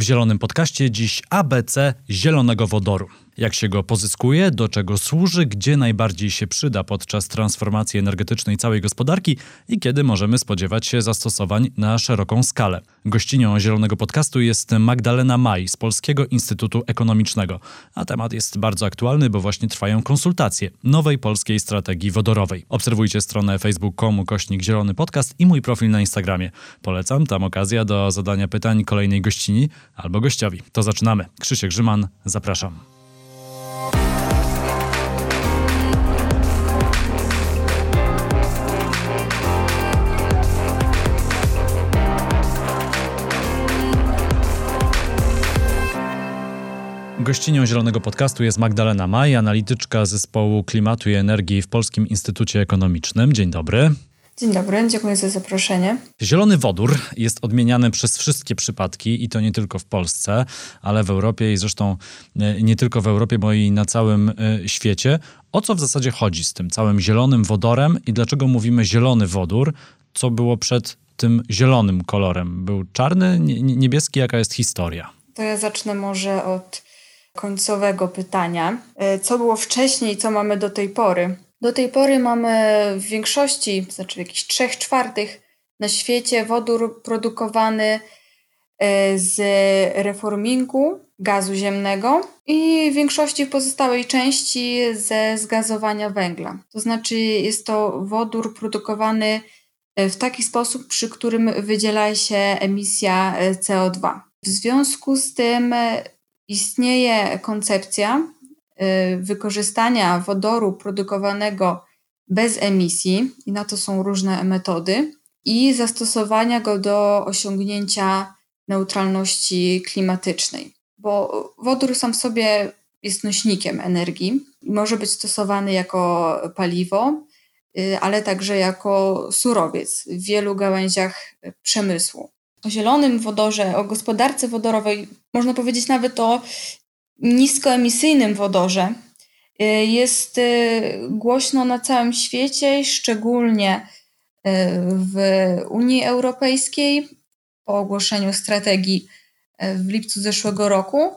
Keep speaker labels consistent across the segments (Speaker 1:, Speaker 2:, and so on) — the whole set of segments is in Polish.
Speaker 1: W zielonym podcaście dziś ABC zielonego wodoru. Jak się go pozyskuje, do czego służy, gdzie najbardziej się przyda podczas transformacji energetycznej całej gospodarki i kiedy możemy spodziewać się zastosowań na szeroką skalę. Gościnią zielonego podcastu jest Magdalena Maj z Polskiego Instytutu Ekonomicznego. A temat jest bardzo aktualny, bo właśnie trwają konsultacje nowej polskiej strategii wodorowej. Obserwujcie stronę facebook.com kośnik zielony podcast i mój profil na Instagramie. Polecam, tam okazja do zadania pytań kolejnej gościni albo gościowi. To zaczynamy. Krzysiek Grzyman, zapraszam. Gościnią Zielonego Podcastu jest Magdalena Maj, analityczka zespołu klimatu i energii w Polskim Instytucie Ekonomicznym. Dzień dobry.
Speaker 2: Dzień dobry, dziękuję za zaproszenie.
Speaker 1: Zielony wodór jest odmieniany przez wszystkie przypadki i to nie tylko w Polsce, ale w Europie i zresztą e, nie tylko w Europie, bo i na całym e, świecie. O co w zasadzie chodzi z tym całym zielonym wodorem i dlaczego mówimy zielony wodór? Co było przed tym zielonym kolorem? Był czarny, niebieski? Jaka jest historia?
Speaker 2: To ja zacznę może od końcowego pytania. E, co było wcześniej, co mamy do tej pory? Do tej pory mamy w większości, znaczy w jakichś trzech czwartych na świecie wodór produkowany e, z reformingu gazu ziemnego i w większości pozostałej części ze zgazowania węgla. To znaczy jest to wodór produkowany e, w taki sposób, przy którym wydziela się emisja CO2. W związku z tym istnieje koncepcja wykorzystania wodoru produkowanego bez emisji, i na to są różne metody, i zastosowania go do osiągnięcia neutralności klimatycznej. Bo wodór sam w sobie jest nośnikiem energii i może być stosowany jako paliwo, y, ale także jako surowiec w wielu gałęziach przemysłu o zielonym wodorze, o gospodarce wodorowej, można powiedzieć nawet o niskoemisyjnym wodorze, y, jest y, głośno na całym świecie, szczególnie y, w Unii Europejskiej po ogłoszeniu strategii w lipcu zeszłego roku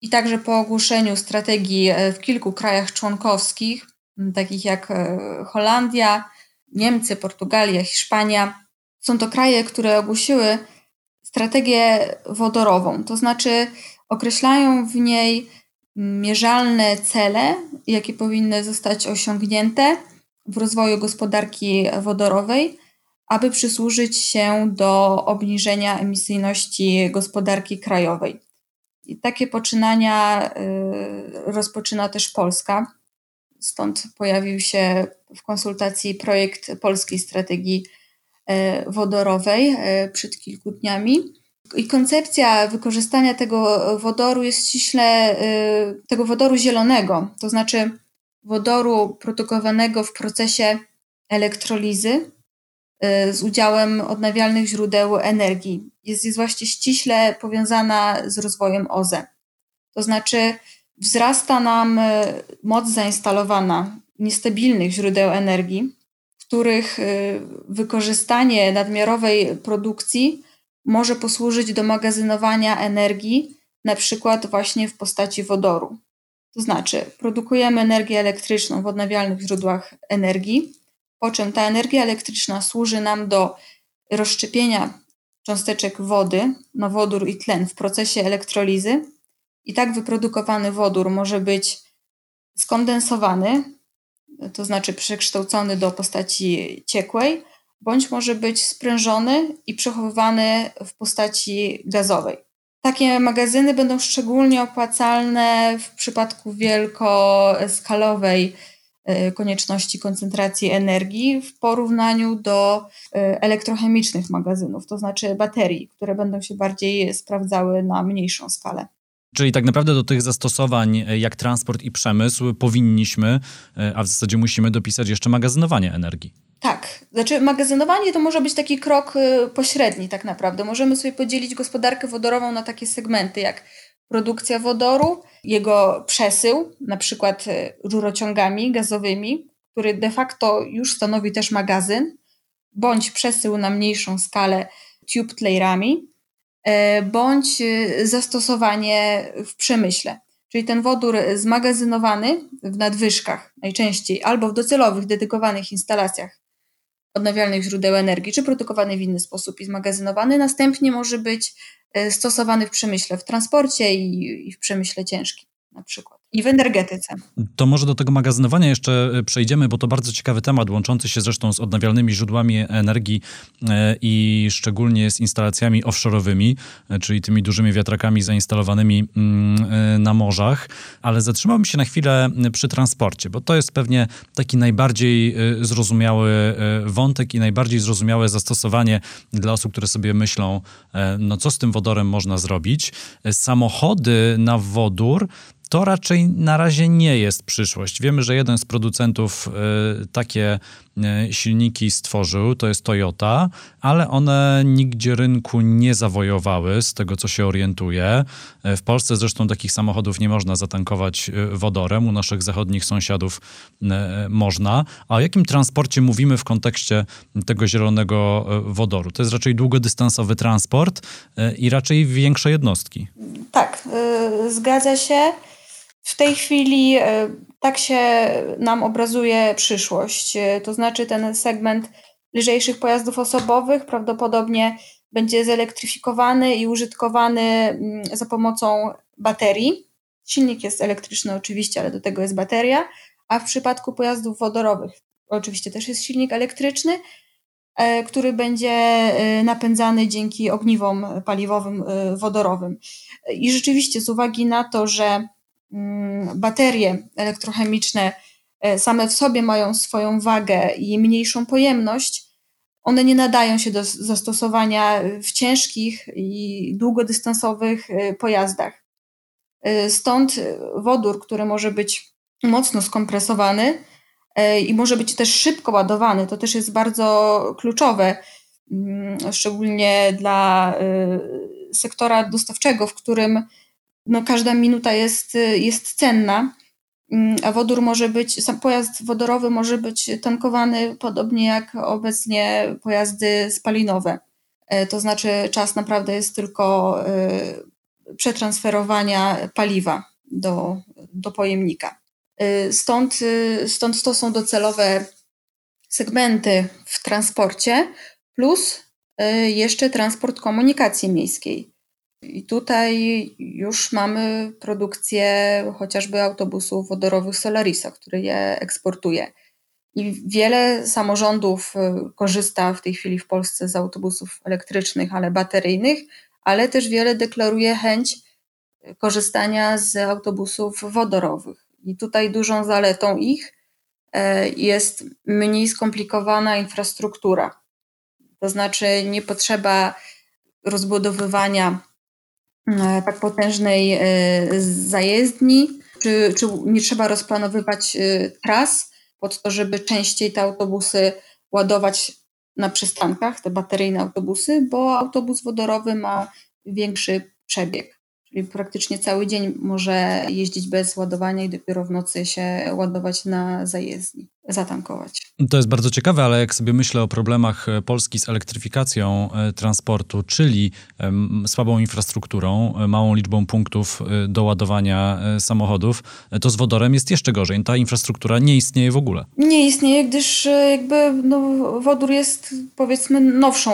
Speaker 2: i także po ogłoszeniu strategii w kilku krajach członkowskich, takich jak Holandia, Niemcy, Portugalia, Hiszpania. Są to kraje, które ogłosiły strategię wodorową, to znaczy określają w niej mierzalne cele, jakie powinny zostać osiągnięte w rozwoju gospodarki wodorowej, aby przysłużyć się do obniżenia emisyjności gospodarki krajowej. I takie poczynania y, rozpoczyna też Polska. Stąd pojawił się w konsultacji projekt polskiej strategii E, wodorowej e, przed kilku dniami. I koncepcja wykorzystania tego wodoru jest ściśle e, tego wodoru zielonego, to znaczy wodoru produkowanego w procesie elektrolizy z udziałem odnawialnych źródeł energii. Jest, jest właśnie ściśle powiązana z rozwojem OZE. To znaczy wzrasta nam moc zainstalowana niestabilnych źródeł energii, których y, wykorzystanie nadmiarowej produkcji może posłużyć do magazynowania energii, na przykład właśnie w postaci wodoru. To znaczy, produkujemy energię elektryczną w odnawialnych źródłach energii, po czym ta energia elektryczna służy nam do rozszczepienia cząsteczek wody na wodór i tlen w procesie elektrolizy. I tak wyprodukowany wodór może być skondensowany, to znaczy przekształcony do postaci ciekłej, bądź może być sprężony i przechowywany w postaci gazowej. Takie magazyny będą szczególnie opłacalne w przypadku wielkoskalowej e, konieczności koncentracji energii w porównaniu do e, elektrochemicznych magazynów, to znaczy baterii, które będą się bardziej sprawdzały na mniejszą skalę.
Speaker 1: Czyli tak naprawdę do tych zastosowań e, jak transport i przemysł powinniśmy, a w zasadzie musimy dopisać jeszcze magazynowanie energii.
Speaker 2: Tak, znaczy magazynowanie to może być taki krok e, pośredni tak naprawdę. Możemy sobie podzielić gospodarkę wodorową na takie segmenty jak produkcja wodoru, jego przesył, na przykład rurociągami gazowymi, który de facto już stanowi też magazyn, bądź przesył na mniejszą skalę tube playerami, bądź zastosowanie w przemyśle. Czyli ten wodór zmagazynowany w nadwyżkach najczęściej albo w docelowych, dedykowanych instalacjach odnawialnych źródeł energii, czy produkowany w inny sposób i zmagazynowany, następnie może być stosowany w przemyśle, w transporcie i, i w przemyśle ciężkim na przykład. I w energetyce.
Speaker 1: To może do tego magazynowania jeszcze e, przejdziemy, bo to bardzo ciekawy temat, łączący się zresztą z odnawialnymi źródłami energii e, i szczególnie z instalacjami offshore'owymi, e, czyli tymi dużymi wiatrakami zainstalowanymi mm, na morzach. Ale zatrzymałbym się na chwilę przy transporcie, bo to jest pewnie taki najbardziej zrozumiały wątek i najbardziej zrozumiałe zastosowanie dla osób, które sobie myślą, no co z tym wodorem można zrobić. Samochody na wodór to raczej na razie nie jest przyszłość. Wiemy, że jeden z producentów y, takie y, silniki stworzył, to jest Toyota, ale one nigdzie rynku nie zawojowały, z tego co się orientuje. Y, w Polsce zresztą takich samochodów nie można zatankować wodorem, u naszych zachodnich sąsiadów można. A o jakim transporcie mówimy w kontekście tego zielonego wodoru? To jest raczej długodystansowy transport i raczej większe jednostki.
Speaker 2: Tak, zgadza się. W tej chwili e, tak się nam obrazuje przyszłość. E, to znaczy ten segment lżejszych pojazdów osobowych prawdopodobnie będzie zelektryfikowany i użytkowany mm, za pomocą baterii. Silnik jest elektryczny oczywiście, ale do tego jest bateria, a w przypadku pojazdów wodorowych oczywiście też jest silnik elektryczny, e, który będzie napędzany dzięki ogniwom paliwowym wodorowym. I rzeczywiście z uwagi na to, że baterie elektrochemiczne e, same w sobie mają swoją wagę i mniejszą pojemność, one nie nadają się do zastosowania w ciężkich i długodystansowych e, pojazdach. E, stąd wodór, który może być mocno skompresowany i może być też szybko ładowany, to też jest bardzo kluczowe, mm, szczególnie dla sektora dostawczego, w którym no, każda minuta jest, jest cenna, mm, a wodór może być, sam pojazd wodorowy może być tankowany podobnie jak obecnie pojazdy spalinowe. E, to znaczy czas naprawdę jest tylko e, przetransferowania paliwa do, do pojemnika. E, stąd, stąd to są docelowe segmenty w transporcie, plus jeszcze transport komunikacji miejskiej. I tutaj już mamy produkcję chociażby autobusów wodorowych Solarisa, który je eksportuje. I wiele samorządów y, korzysta w tej chwili w Polsce z autobusów elektrycznych, ale bateryjnych, ale też wiele deklaruje chęć korzystania z autobusów wodorowych. I tutaj dużą zaletą ich e, jest mniej skomplikowana infrastruktura. To znaczy nie potrzeba rozbudowywania tak potężnej e, zajezdni, czy, czy nie trzeba rozplanowywać e, tras pod to, żeby częściej te autobusy ładować na przystankach, te bateryjne autobusy, bo autobus wodorowy ma większy przebieg. Czyli praktycznie cały dzień może jeździć bez ładowania i dopiero w nocy się ładować na zajezdni, zatankować.
Speaker 1: To jest bardzo ciekawe, ale jak sobie myślę o problemach e, Polski z elektryfikacją e, transportu, czyli słabą infrastrukturą, e, małą liczbą punktów do ładowania samochodów, to z wodorem jest jeszcze gorzej. Ta infrastruktura nie istnieje w ogóle.
Speaker 2: Nie istnieje, gdyż jakby no, wodór jest powiedzmy nowszą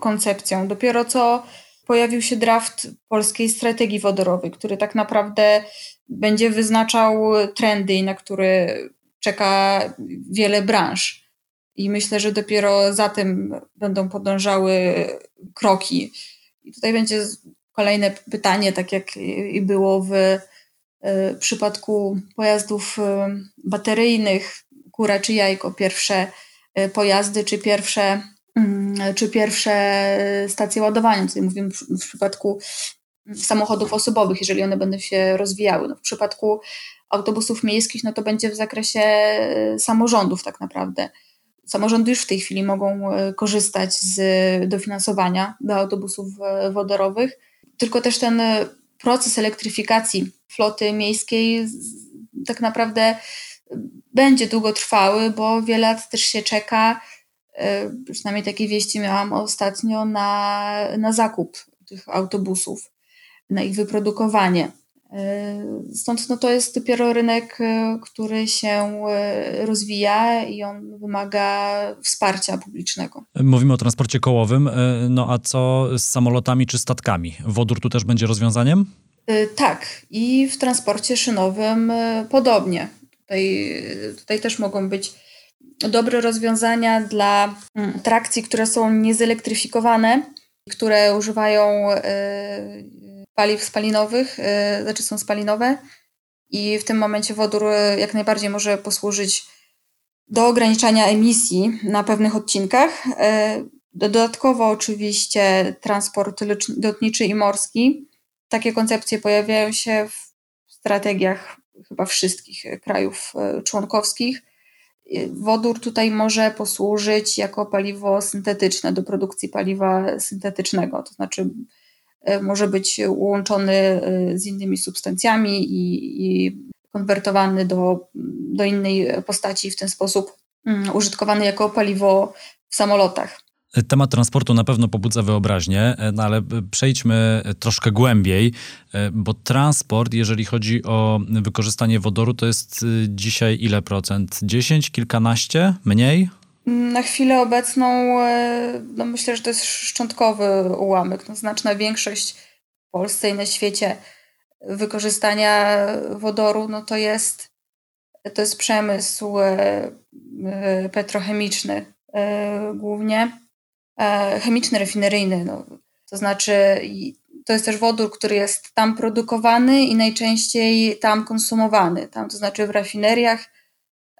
Speaker 2: koncepcją. Dopiero co pojawił się draft polskiej strategii wodorowej, który tak naprawdę będzie wyznaczał trendy i na który czeka wiele branż. I myślę, że dopiero za tym będą podążały kroki. I tutaj będzie kolejne pytanie, tak jak i było w e, przypadku pojazdów e, bateryjnych, kura czy jajko, pierwsze e, pojazdy, czy pierwsze czy pierwsze stacje ładowania. Tutaj mówimy w przypadku samochodów osobowych, jeżeli one będą się rozwijały. No w przypadku autobusów miejskich, no to będzie w zakresie e, samorządów tak naprawdę. Samorządy już w tej chwili mogą e, korzystać z dofinansowania do autobusów e, wodorowych, tylko też ten proces elektryfikacji floty miejskiej tak naprawdę będzie długotrwały, bo wiele lat też się czeka E, przynajmniej takie wieści miałam ostatnio, na, na zakup tych autobusów, na ich wyprodukowanie. Stąd no, to jest dopiero rynek, który się rozwija i on wymaga wsparcia publicznego.
Speaker 1: Mówimy o transporcie kołowym, no a co z samolotami czy statkami? Wodór tu też będzie rozwiązaniem?
Speaker 2: Tak, i w transporcie szynowym podobnie. Tutaj, tutaj też mogą być dobre rozwiązania dla mm, trakcji, które są niezelektryfikowane, które używają y, paliw spalinowych, y, znaczy są spalinowe i w tym momencie wodór y, jak najbardziej może posłużyć do ograniczania emisji na pewnych odcinkach. Dodatkowo oczywiście transport lotniczy i morski. Takie koncepcje pojawiają się w strategiach chyba wszystkich krajów członkowskich. Wodór tutaj może posłużyć jako paliwo syntetyczne do produkcji paliwa syntetycznego, to znaczy e, może być łączony e, z innymi substancjami i, i konwertowany do, do innej postaci w ten sposób mm, użytkowany jako paliwo w samolotach.
Speaker 1: Temat transportu na pewno pobudza wyobraźnię, no ale przejdźmy troszkę głębiej, bo transport, jeżeli chodzi o wykorzystanie wodoru, to jest dzisiaj ile procent? 10, kilkanaście, mniej?
Speaker 2: Na chwilę obecną e, no myślę, że to jest szczątkowy ułamek. No znaczna większość w Polsce i na świecie wykorzystania wodoru no to jest to jest przemysł e, e, petrochemiczny głównie. E, chemiczny, rafineryjny. No. To znaczy, to jest też wodór, który jest tam produkowany i najczęściej tam konsumowany. Tam, to znaczy w rafineriach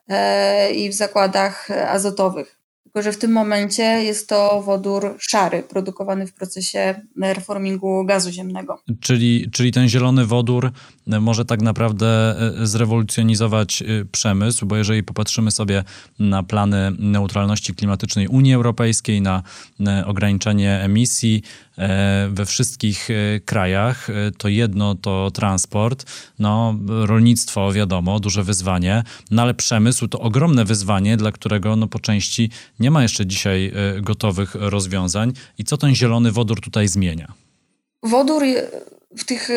Speaker 2: e, i w zakładach azotowych. Tylko, że w tym momencie jest to wodór szary, produkowany w procesie reformingu gazu ziemnego.
Speaker 1: Czyli, czyli ten zielony wodór może tak naprawdę e, zrewolucjonizować e, przemysł, bo jeżeli popatrzymy sobie na plany neutralności klimatycznej Unii Europejskiej, na ograniczenie emisji e, we wszystkich krajach, to jedno to transport, no rolnictwo wiadomo, duże wyzwanie, no ale przemysł to ogromne wyzwanie, dla którego no po części nie ma jeszcze dzisiaj gotowych rozwiązań. I co ten zielony wodór tutaj zmienia?
Speaker 2: Wodór w tych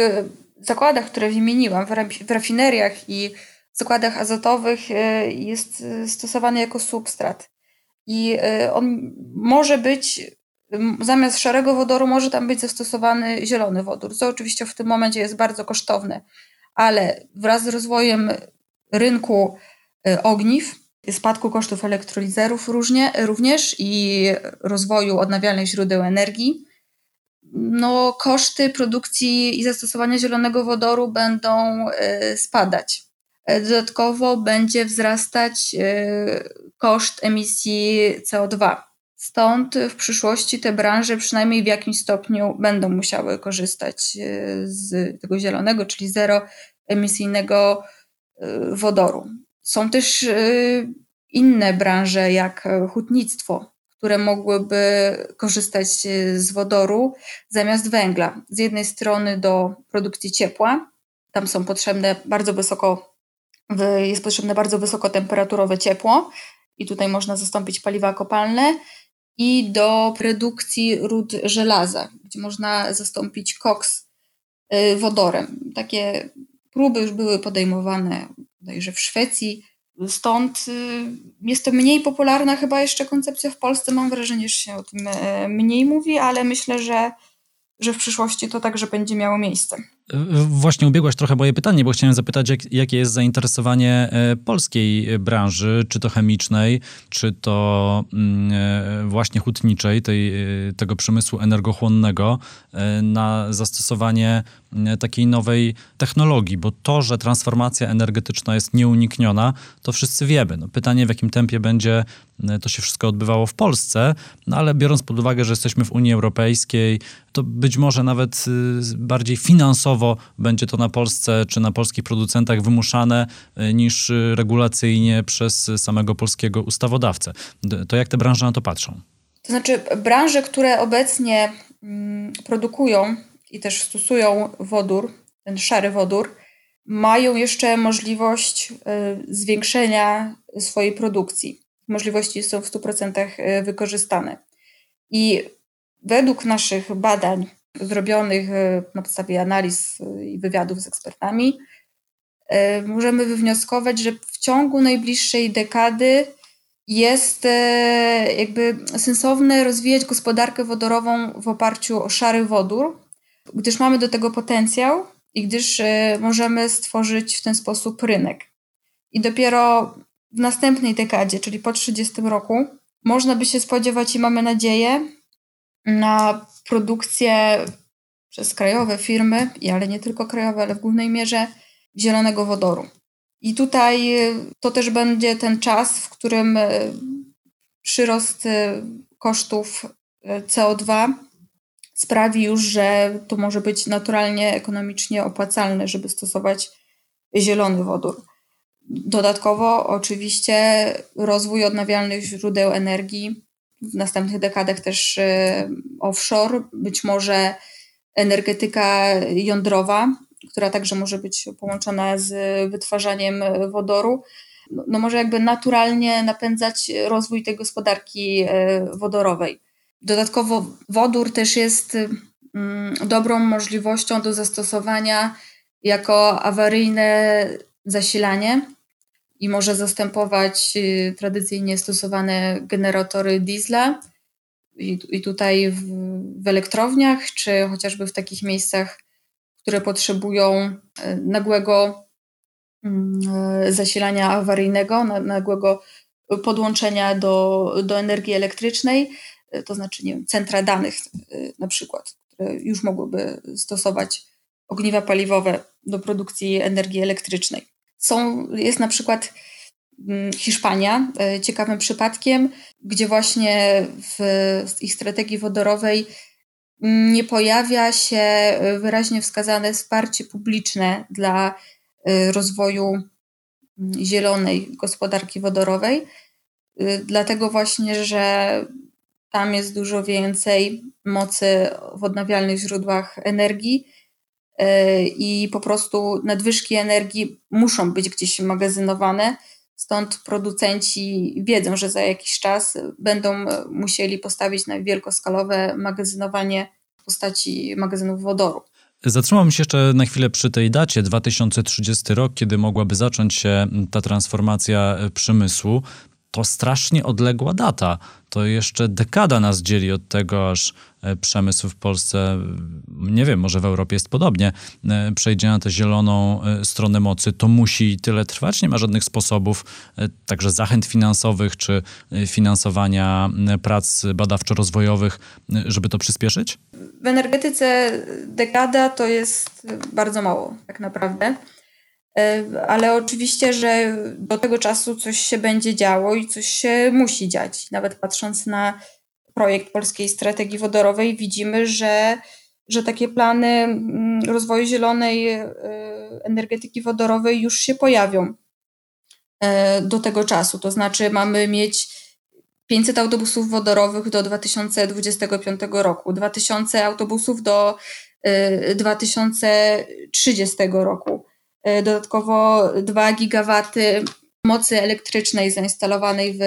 Speaker 2: zakładach, które wymieniłam, w rafineriach i zakładach azotowych e, jest e, stosowany jako substrat. I e, on może być, zamiast szarego wodoru, może tam być zastosowany zielony wodór, co oczywiście w tym momencie jest bardzo kosztowne, ale wraz z rozwojem rynku ogniw, spadku kosztów elektrolizerów różnie, również i rozwoju odnawialnych źródeł energii, no, koszty produkcji i zastosowania zielonego wodoru będą e, spadać. E, dodatkowo będzie wzrastać e, koszt emisji CO2. Stąd w przyszłości te branże przynajmniej w jakimś stopniu będą musiały korzystać z tego zielonego, czyli zeroemisyjnego wodoru. Są też inne branże, jak hutnictwo, które mogłyby korzystać z wodoru zamiast węgla. Z jednej strony do produkcji ciepła, tam są potrzebne bardzo wysoko, jest potrzebne bardzo wysokotemperaturowe ciepło i tutaj można zastąpić paliwa kopalne i do produkcji ród żelaza, gdzie można zastąpić koks y, wodorem. Takie próby już były podejmowane bodajże w Szwecji, Stąd y, jest to mniej popularna chyba jeszcze koncepcja w Polsce. Mam wrażenie, że się o tym e, mniej mówi, ale myślę, że, że w przyszłości to także będzie miało miejsce.
Speaker 1: Właśnie ubiegłaś trochę moje pytanie, bo chciałem zapytać, jak, jakie jest zainteresowanie e, polskiej branży, czy to chemicznej, czy to mm, e, właśnie hutniczej, tej, tego przemysłu energochłonnego, na zastosowanie takiej nowej technologii, bo to, że transformacja energetyczna jest nieunikniona, to wszyscy wiemy. No, pytanie, w jakim tempie będzie to się wszystko odbywało w Polsce, no ale biorąc pod uwagę, że jesteśmy w Unii Europejskiej, to być może nawet y, bardziej finansowo będzie to na Polsce czy na polskich producentach wymuszane y, niż regulacyjnie przez samego polskiego ustawodawcę. To jak te branże na to patrzą?
Speaker 2: To znaczy, branże, które obecnie mm, produkują i też stosują wodór, ten szary wodór, mają jeszcze możliwość y, zwiększenia swojej produkcji. Możliwości są w 100% y, wykorzystane. I według naszych badań zrobionych na podstawie analiz i wywiadów z ekspertami, możemy wywnioskować, że w ciągu najbliższej dekady jest jakby sensowne rozwijać gospodarkę wodorową w oparciu o szary wodór, gdyż mamy do tego potencjał i gdyż możemy stworzyć w ten sposób rynek. I dopiero w następnej dekadzie, czyli po 30 roku, można by się spodziewać i mamy nadzieję na produkcję przez krajowe firmy, ale nie tylko krajowe, ale w głównej mierze zielonego wodoru. I tutaj e, to też będzie ten czas, w którym e, przyrost e, kosztów CO2 sprawi już, że to może być naturalnie ekonomicznie opłacalne, żeby stosować zielony wodór. Dodatkowo oczywiście rozwój odnawialnych źródeł energii, w następnych dekadach też e, offshore, być może energetyka jądrowa, która także może być połączona z wytwarzaniem wodoru, no, no może jakby naturalnie napędzać rozwój tej gospodarki e, wodorowej. Dodatkowo wodór też jest mm, dobrą możliwością do zastosowania jako awaryjne zasilanie i może zastępować y, tradycyjnie stosowane generatory diesla. I, tutaj w, w elektrowniach, czy chociażby w takich miejscach, które potrzebują y, nagłego mm, y, zasilania awaryjnego, nagłego podłączenia do, do energii elektrycznej, to znaczy nie wiem, centra danych na przykład, które już mogłyby stosować ogniwa paliwowe do produkcji energii elektrycznej. Są, jest na przykład mm, Hiszpania e, ciekawym przypadkiem, gdzie właśnie w ich strategii wodorowej nie pojawia się wyraźnie wskazane wsparcie publiczne dla e, rozwoju mm, zielonej gospodarki wodorowej, e, dlatego właśnie, że tam jest dużo więcej mocy w odnawialnych źródłach energii E, i po prostu nadwyżki energii muszą być gdzieś magazynowane. Stąd producenci wiedzą, że za jakiś czas będą musieli postawić na wielkoskalowe magazynowanie w postaci magazynów wodoru.
Speaker 1: Zatrzymam się jeszcze na chwilę przy tej dacie 2030 rok, kiedy mogłaby zacząć się ta transformacja przemysłu to strasznie odległa data. To jeszcze dekada nas dzieli od tego, aż e, przemysł w Polsce, nie wiem, może w Europie jest podobnie, e, przejdzie na tę zieloną e, stronę mocy. To musi tyle trwać. Nie ma żadnych sposobów, także zachęt finansowych czy finansowania prac badawczo-rozwojowych, żeby to przyspieszyć?
Speaker 2: W energetyce dekada to jest bardzo mało, tak naprawdę. E, ale oczywiście, że do tego czasu coś się będzie działo i coś się musi dziać. Nawet patrząc na projekt Polskiej Strategii Wodorowej, widzimy, że, że takie plany mm, rozwoju zielonej e, energetyki wodorowej już się pojawią e, do tego czasu. To znaczy, mamy mieć 500 autobusów wodorowych do 2025 roku, 2000 autobusów do 2030 roku E, dodatkowo 2 gigawaty mocy elektrycznej zainstalowanej w,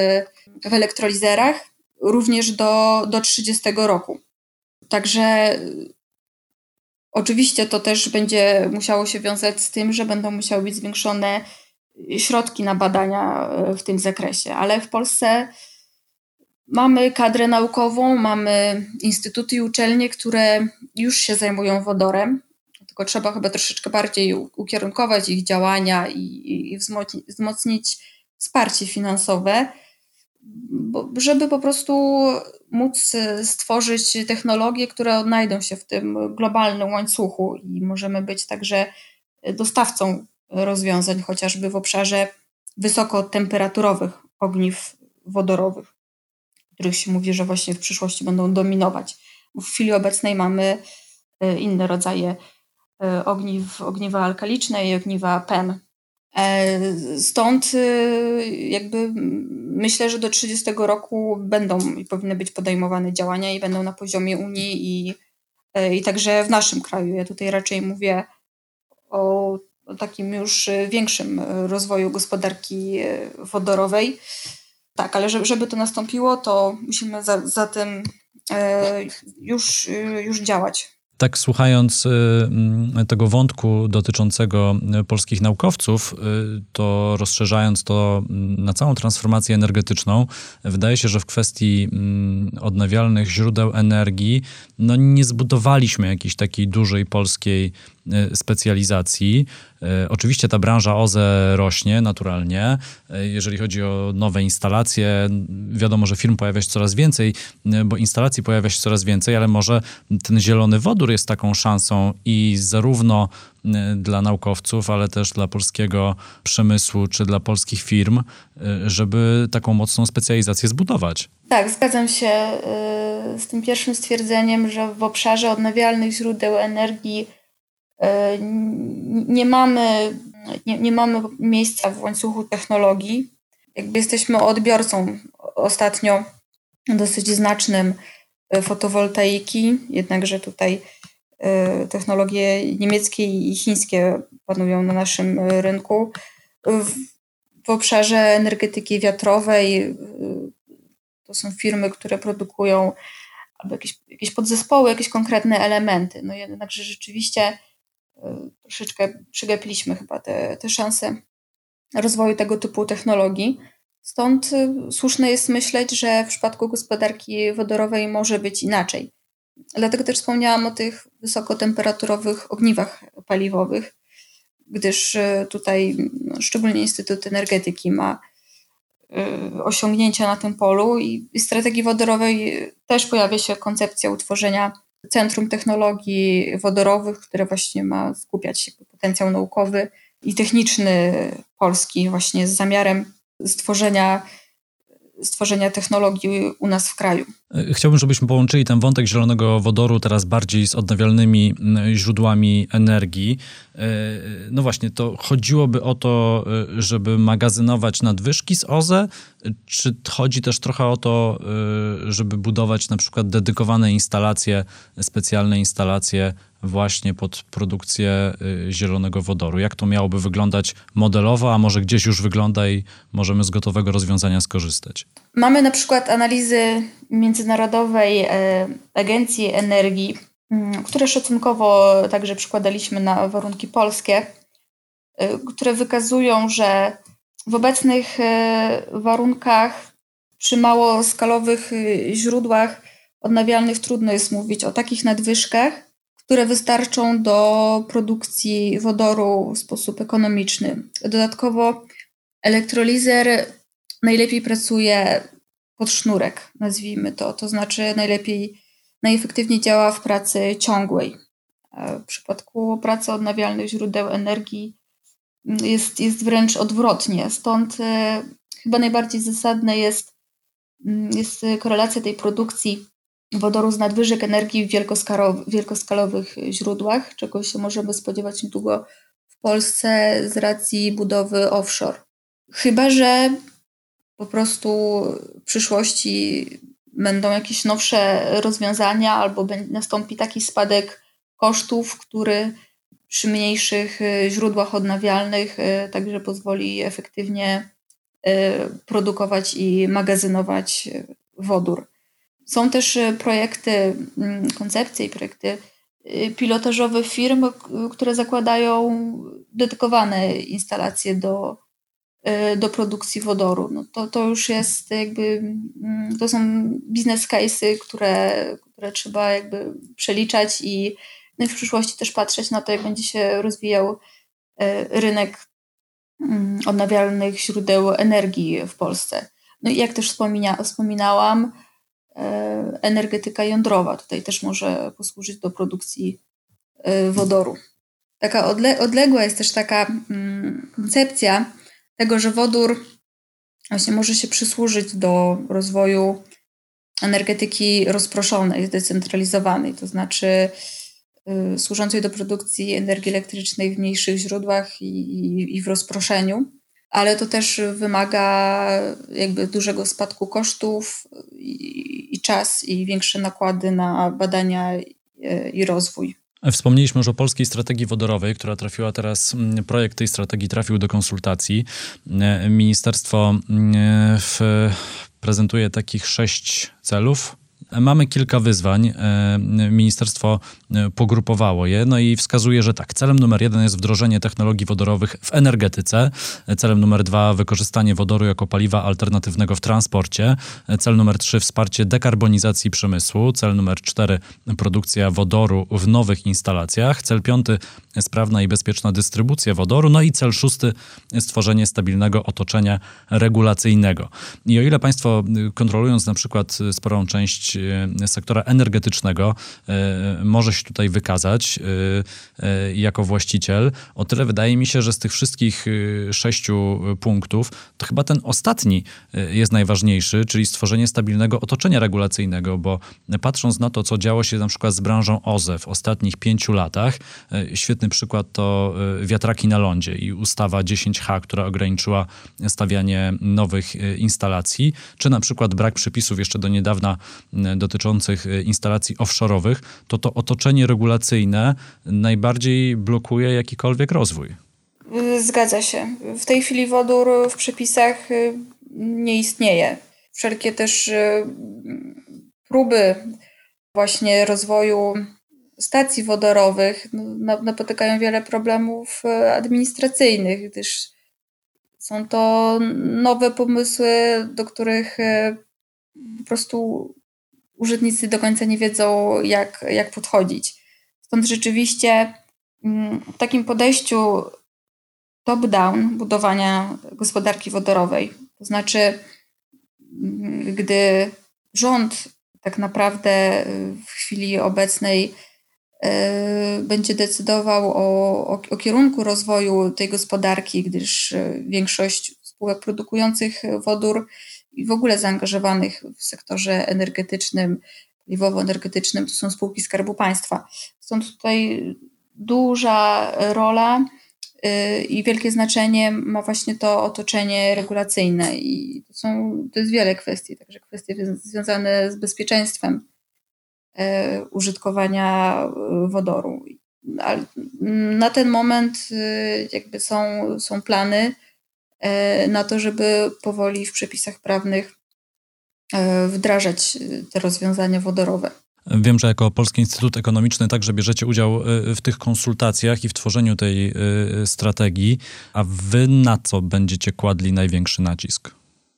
Speaker 2: w elektrolizerach, również do, do 30 roku. Także oczywiście to też będzie musiało się wiązać z tym, że będą musiały być zwiększone środki na badania w tym zakresie, ale w Polsce mamy kadrę naukową, mamy instytuty i uczelnie, które już się zajmują wodorem. Tylko trzeba chyba troszeczkę bardziej ukierunkować ich działania i, i wzmocnić, wsparcie finansowe, żeby po prostu móc stworzyć technologie, które odnajdą się w tym globalnym łańcuchu i możemy być także dostawcą rozwiązań, chociażby w obszarze wysokotemperaturowych ogniw wodorowych, których się mówi, że właśnie w przyszłości będą dominować. W chwili obecnej mamy e, inne rodzaje E, ogniw, ogniwa alkaliczne i ogniwa PEM. E, stąd e, jakby myślę, że do 30 roku będą i powinny być podejmowane działania i będą na poziomie Unii i, i także w naszym kraju. Ja tutaj raczej mówię o, o takim już większym rozwoju gospodarki wodorowej. Tak, ale żeby to nastąpiło, to musimy za, za tym już, już działać.
Speaker 1: Tak, słuchając y, mm, tego wątku dotyczącego y, polskich naukowców, y, to rozszerzając to mm, na całą transformację energetyczną, wydaje się, że w kwestii mm, odnawialnych źródeł energii no nie zbudowaliśmy jakiejś takiej dużej polskiej specjalizacji. Oczywiście ta branża OZE rośnie naturalnie. Jeżeli chodzi o nowe instalacje, wiadomo, że firm pojawia się coraz więcej, bo instalacji pojawia się coraz więcej, ale może ten zielony wodór, jest taką szansą i zarówno dla naukowców, ale też dla polskiego przemysłu czy dla polskich firm, żeby taką mocną specjalizację zbudować.
Speaker 2: Tak, zgadzam się z tym pierwszym stwierdzeniem, że w obszarze odnawialnych źródeł energii nie mamy, nie, nie mamy miejsca w łańcuchu technologii. Jakby jesteśmy odbiorcą ostatnio dosyć znacznym fotowoltaiki, jednakże tutaj e, technologie niemieckie i chińskie panują na naszym rynku. W obszarze energetyki wiatrowej e, to są firmy, które produkują albo jakieś, jakieś podzespoły, jakieś konkretne elementy. No jednakże rzeczywiście e, troszeczkę przegapiliśmy chyba te, te szanse rozwoju tego typu technologii. Stąd y, słuszne jest myśleć, że w przypadku gospodarki wodorowej może być inaczej. Dlatego też wspomniałam o tych wysokotemperaturowych ogniwach paliwowych, gdyż y, tutaj no, szczególnie Instytut Energetyki ma y, osiągnięcia na tym polu i w strategii wodorowej też pojawia się koncepcja utworzenia Centrum Technologii Wodorowych, które właśnie ma skupiać potencjał naukowy i techniczny Polski właśnie z zamiarem stworzenia, stworzenia technologii u nas w kraju.
Speaker 1: Chciałbym, żebyśmy połączyli ten wątek zielonego wodoru teraz bardziej z odnawialnymi źródłami energii. E, no właśnie, to chodziłoby o to, e, żeby magazynować nadwyżki z OZE, czy chodzi też trochę o to, e, żeby budować na przykład dedykowane instalacje, specjalne instalacje właśnie pod produkcję zielonego wodoru? Jak to miałoby wyglądać modelowo, a może gdzieś już wygląda i możemy z gotowego rozwiązania skorzystać?
Speaker 2: Mamy na przykład analizy Międzynarodowej e, Agencji Energii, mm, które szacunkowo także przykładaliśmy na warunki polskie, e, które wykazują, że w obecnych e, warunkach przy mało skalowych źródłach odnawialnych trudno jest mówić o takich nadwyżkach, które wystarczą do produkcji wodoru w sposób ekonomiczny. Dodatkowo elektrolizer najlepiej pracuje pod sznurek, nazwijmy to. To znaczy najlepiej, najefektywniej działa w pracy ciągłej. W przypadku pracy odnawialnych źródeł energii jest, jest wręcz odwrotnie. Stąd e, chyba najbardziej zasadne jest, mm, jest korelacja tej produkcji wodoru z nadwyżek energii w wielkoskalowych źródłach, czego się możemy spodziewać niedługo w Polsce z racji budowy offshore. Chyba, że po prostu w przyszłości będą jakieś nowsze rozwiązania albo nastąpi taki spadek kosztów, który przy mniejszych y, źródłach odnawialnych y, także pozwoli efektywnie y, produkować i magazynować wodór. Są też projekty, mm, koncepcje i projekty pilotażowe firm, które zakładają dedykowane instalacje do Y, do produkcji wodoru. No to, to już jest jakby, mm, to są biznes case'y, które, które trzeba jakby przeliczać i, no i w przyszłości też patrzeć na to, jak będzie się rozwijał y, rynek mm, odnawialnych źródeł energii w Polsce. No i jak też wspomina, wspominałam, y, energetyka jądrowa tutaj też może posłużyć do produkcji wodoru. Taka odle odległa jest też taka mm, koncepcja, tego, że wodór właśnie może się przysłużyć do rozwoju energetyki rozproszonej, zdecentralizowanej, to znaczy y, służącej do produkcji energii elektrycznej w mniejszych źródłach i, i, i w rozproszeniu, ale to też wymaga jakby dużego spadku kosztów i, i czas i większe nakłady na badania i, i rozwój.
Speaker 1: Wspomnieliśmy już o polskiej strategii wodorowej, która trafiła teraz, mm, projekt tej strategii trafił do konsultacji. Ministerstwo mm, w, prezentuje takich sześć celów Mamy kilka wyzwań. E, ministerstwo e, pogrupowało je, no i wskazuje, że tak, celem numer jeden jest wdrożenie technologii wodorowych w energetyce, celem numer dwa wykorzystanie wodoru jako paliwa alternatywnego w transporcie, cel numer trzy wsparcie dekarbonizacji przemysłu, cel numer cztery produkcja wodoru w nowych instalacjach, cel piąty sprawna i bezpieczna dystrybucja wodoru, no i cel szósty stworzenie stabilnego otoczenia regulacyjnego. I o ile Państwo kontrolując na przykład sporą część e, sektora energetycznego e, może się tutaj wykazać e, jako właściciel, o tyle wydaje mi się, że z tych wszystkich sześciu punktów, to chyba ten ostatni jest najważniejszy, czyli stworzenie stabilnego otoczenia regulacyjnego, bo patrząc na to, co działo się na przykład z branżą OZE w ostatnich pięciu latach, świetny przykład to wiatraki na lądzie i ustawa 10H, która ograniczyła stawianie nowych instalacji, czy na przykład brak przepisów jeszcze do niedawna dotyczących instalacji offshore'owych, to to otoczenie regulacyjne najbardziej blokuje jakikolwiek rozwój.
Speaker 2: Zgadza się. W tej chwili wodór w przepisach y, nie istnieje. Wszelkie też y, próby właśnie rozwoju stacji wodorowych no, napotykają wiele problemów y, administracyjnych, gdyż są to nowe pomysły, do których po prostu użytkownicy do końca nie wiedzą, jak, jak podchodzić. Stąd rzeczywiście mm, w takim podejściu top-down budowania gospodarki wodorowej, to znaczy, mm, gdy rząd tak naprawdę w chwili obecnej y, będzie decydował o, o, o, kierunku rozwoju tej gospodarki, gdyż y, większość spółek produkujących wodór i w ogóle zaangażowanych w sektorze energetycznym, paliwowo-energetycznym, to są spółki Skarbu Państwa. Stąd tutaj duża rola y, i wielkie znaczenie ma właśnie to otoczenie regulacyjne i to, są, to jest wiele kwestii, także kwestie związane z bezpieczeństwem y, użytkowania y, wodoru. Na ten moment jakby są, są plany na to, żeby powoli w przepisach prawnych e, wdrażać e, te rozwiązania wodorowe.
Speaker 1: Wiem, że jako Polski Instytut Ekonomiczny także bierzecie udział w tych konsultacjach i w tworzeniu tej strategii. A wy na co będziecie kładli największy nacisk?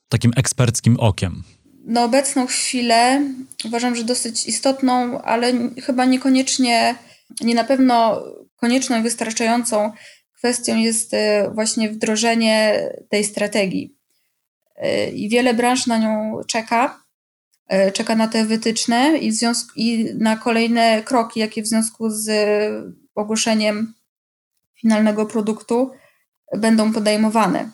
Speaker 1: Takim eksperckim okiem.
Speaker 2: Na obecną chwilę uważam, że dosyć istotną, ale chyba niekoniecznie, nie na pewno konieczną i wystarczającą kwestią jest e, właśnie wdrożenie tej strategii. E, I wiele branż na nią czeka, e, czeka na te wytyczne i, związku, i na kolejne kroki, jakie w związku z ogłoszeniem finalnego produktu będą podejmowane.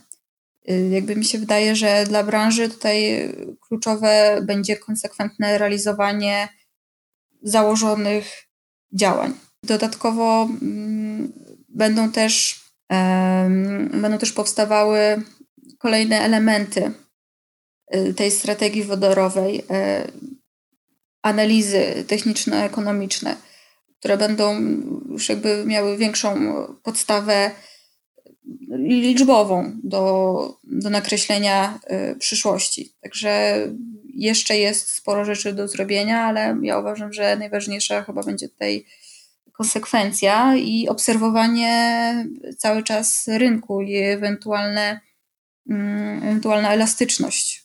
Speaker 2: Jakby mi się wydaje, że dla branży tutaj kluczowe będzie konsekwentne realizowanie założonych działań. Dodatkowo mm, będą też, będą też powstawały kolejne elementy y, tej strategii wodorowej, e, analizy techniczno-ekonomiczne, które będą już jakby miały większą podstawę liczbową do, do nakreślenia y, przyszłości. Także jeszcze jest sporo rzeczy do zrobienia, ale ja uważam, że najważniejsza chyba będzie tutaj konsekwencja i obserwowanie cały czas rynku i ewentualne, mm, ewentualna elastyczność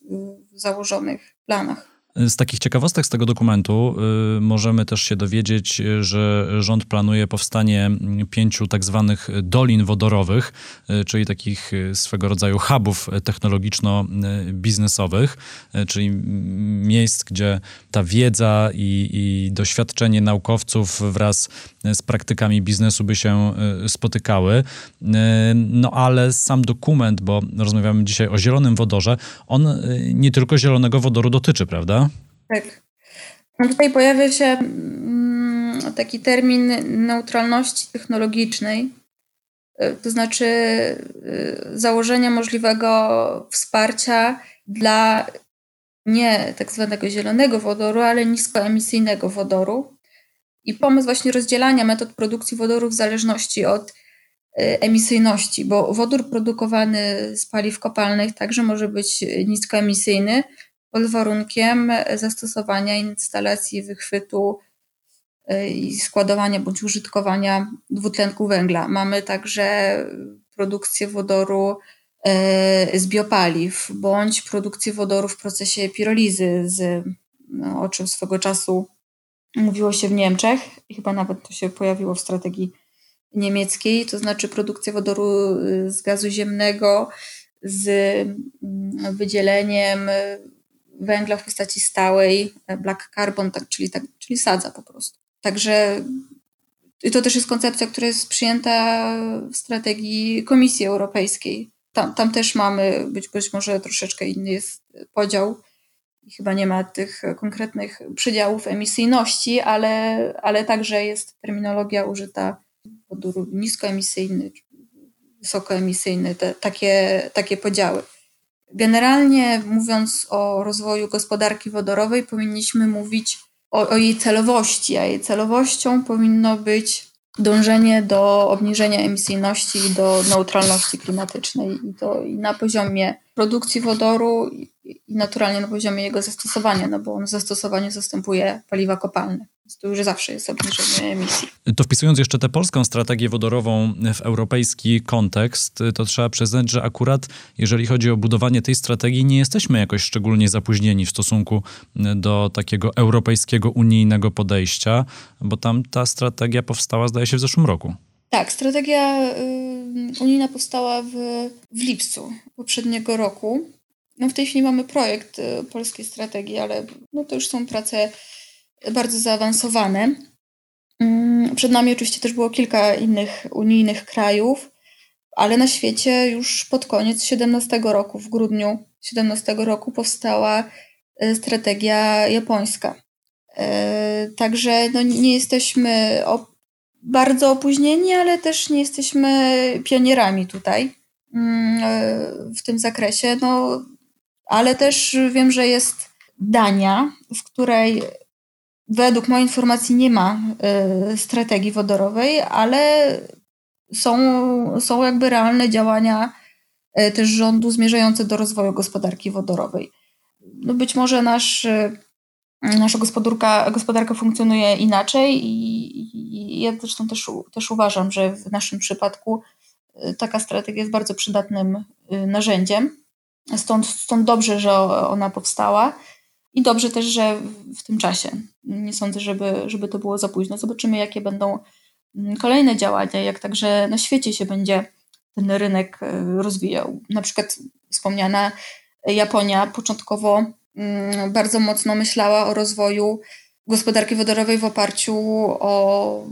Speaker 2: w założonych planach.
Speaker 1: Z takich ciekawostek z tego dokumentu y, możemy też się dowiedzieć, że rząd planuje powstanie pięciu tak zwanych dolin wodorowych, y, czyli takich y, swego rodzaju hubów technologiczno-biznesowych, czyli miejsc, gdzie ta wiedza i, i doświadczenie naukowców wraz z praktykami biznesu by się spotykały. No ale sam dokument, bo rozmawiamy dzisiaj o zielonym wodorze, on nie tylko zielonego wodoru dotyczy, prawda?
Speaker 2: Tak. No tutaj pojawia się mm, taki termin neutralności technologicznej, e, to znaczy e, założenia możliwego wsparcia dla nie tak zwanego zielonego wodoru, ale niskoemisyjnego wodoru. I pomysł właśnie rozdzielania metod produkcji wodoru w zależności od e, emisyjności, bo wodór produkowany z paliw kopalnych także może być niskoemisyjny, pod warunkiem zastosowania instalacji wychwytu y, i składowania bądź użytkowania dwutlenku węgla. Mamy także produkcję wodoru z biopaliw bądź produkcję wodoru w procesie pirolizy, z, no, o czym swego czasu mówiło się w Niemczech i chyba nawet to się pojawiło w strategii niemieckiej, to znaczy produkcja wodoru z gazu ziemnego z mm, wydzieleniem węgla w postaci stałej, e, black carbon, tak, czyli, tak, czyli sadza po prostu. Także i to też jest koncepcja, która jest przyjęta w strategii Komisji Europejskiej. Tam, tam też mamy być, być może troszeczkę inny jest podział i chyba nie ma tych konkretnych przydziałów emisyjności, ale, ale także jest terminologia użyta wodór niskoemisyjny, wysokoemisyjny, te, takie, takie podziały. Generalnie mówiąc o rozwoju gospodarki wodorowej, powinniśmy mówić o, o jej celowości, a jej celowością powinno być dążenie do obniżenia emisyjności i do neutralności klimatycznej i to i na poziomie produkcji wodoru i, naturalnie na poziomie jego zastosowania, no bo on w zastosowaniu zastępuje paliwa kopalne to już zawsze jest obniżenie emisji.
Speaker 1: To wpisując jeszcze tę polską strategię wodorową w europejski kontekst, to trzeba przyznać, że akurat jeżeli chodzi o budowanie tej strategii, nie jesteśmy jakoś szczególnie zapóźnieni w stosunku do takiego europejskiego, unijnego podejścia, bo tam ta strategia powstała, zdaje się, w zeszłym roku.
Speaker 2: Tak, strategia y, unijna powstała w, w lipcu poprzedniego roku. No w tej chwili mamy projekt y, polskiej strategii, ale no to już są prace bardzo zaawansowane. Mm, przed nami oczywiście też było kilka innych unijnych krajów, ale na świecie już pod koniec 17 roku, w grudniu 17 roku powstała e, strategia japońska. E, także no, nie jesteśmy bardzo opóźnieni, ale też nie jesteśmy pionierami tutaj mm, e, w tym zakresie. No, ale też wiem, że jest Dania, w której według mojej informacji nie ma y, strategii wodorowej, ale są, są jakby realne działania y, też rządu zmierzające do rozwoju gospodarki wodorowej. No być może nasz, y, nasza gospodarka, gospodarka funkcjonuje inaczej i, i ja zresztą też, też uważam, że w naszym przypadku taka strategia jest bardzo przydatnym narzędziem. Stąd, stąd dobrze, że ona powstała. I dobrze też, że w tym czasie. Nie sądzę, żeby, żeby to było za późno. Zobaczymy, jakie będą mm, kolejne działania, jak także na świecie się będzie ten rynek e, rozwijał. Na przykład wspomniana Japonia początkowo mm, bardzo mocno myślała o rozwoju gospodarki wodorowej w oparciu o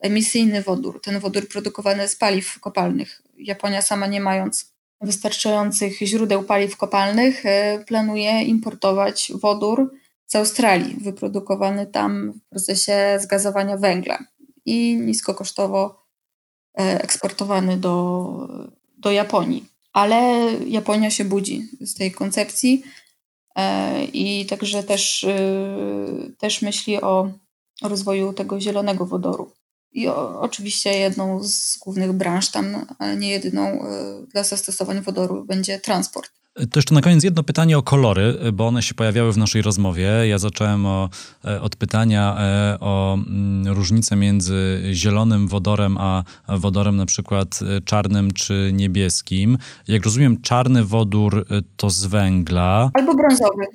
Speaker 2: emisyjny wodór, ten wodór produkowany z paliw kopalnych. Japonia sama nie mając wystarczających źródeł paliw kopalnych e, planuje importować wodór z Australii, wyprodukowany tam w procesie zgazowania węgla i niskokosztowo e, eksportowany do, do Japonii. Ale Japonia się budzi z tej koncepcji e, i także też, też myśli o rozwoju tego zielonego wodoru. I o, oczywiście jedną z głównych branż tam, nie jedyną e, dla zastosowań wodoru będzie transport.
Speaker 1: To jeszcze na koniec jedno pytanie o kolory, bo one się pojawiały w naszej rozmowie. Ja zacząłem o, e, od pytania e, o mm, różnicę między zielonym wodorem a wodorem na przykład czarnym czy niebieskim. Jak rozumiem, czarny wodór to z węgla.
Speaker 2: Albo brązowy.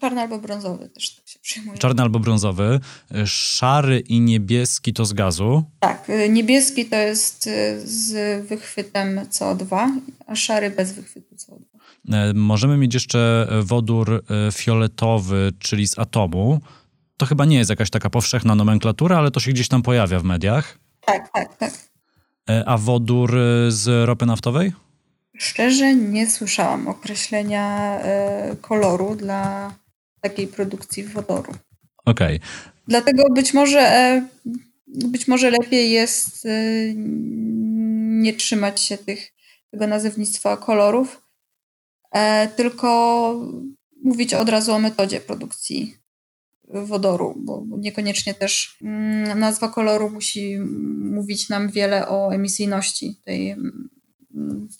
Speaker 2: Czarny albo brązowy też tak się przyjmuje.
Speaker 1: Czarny albo brązowy. Szary i niebieski to z gazu.
Speaker 2: Tak, niebieski to jest z wychwytem CO2, a szary bez wychwytu CO2.
Speaker 1: E, możemy mieć jeszcze wodór e, fioletowy, czyli z atomu. To chyba nie jest jakaś taka powszechna nomenklatura, ale to się gdzieś tam pojawia w mediach.
Speaker 2: Tak, tak, tak.
Speaker 1: E, a wodór z ropy naftowej?
Speaker 2: Szczerze nie słyszałam określenia koloru dla takiej produkcji wodoru.
Speaker 1: Okej. Okay.
Speaker 2: Dlatego być może, być może lepiej jest nie trzymać się tych, tego nazewnictwa kolorów, E, tylko mówić od razu o metodzie produkcji wodoru, bo niekoniecznie też mm, nazwa koloru musi mówić nam wiele o emisyjności tej mm,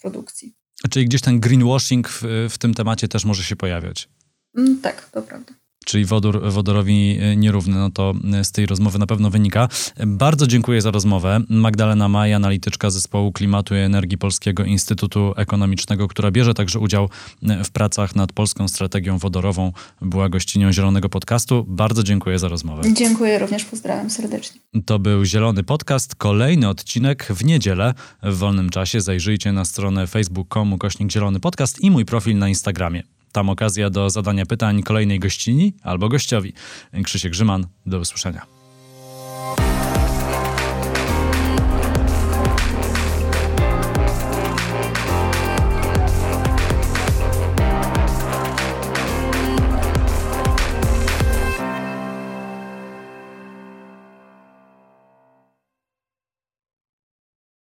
Speaker 2: produkcji.
Speaker 1: Czyli gdzieś ten greenwashing w, w tym temacie też może się pojawiać?
Speaker 2: Mm, tak, to prawda
Speaker 1: czyli wodór wodorowi e, nierówny, no to e, z tej rozmowy na pewno wynika. Bardzo dziękuję za rozmowę. Magdalena Maj, analityczka zespołu klimatu i energii Polskiego Instytutu Ekonomicznego, która bierze także udział e, w pracach nad polską strategią wodorową, była gościnią Zielonego Podcastu. Bardzo dziękuję za rozmowę.
Speaker 2: Dziękuję również, pozdrawiam serdecznie.
Speaker 1: To był Zielony Podcast, kolejny odcinek w niedzielę. W wolnym czasie zajrzyjcie na stronę facebook.com kośnik Zielony Podcast i mój profil na Instagramie. Tam okazja do zadania pytań kolejnej gościni albo gościowi. Krzysiek Grzyman, do usłyszenia.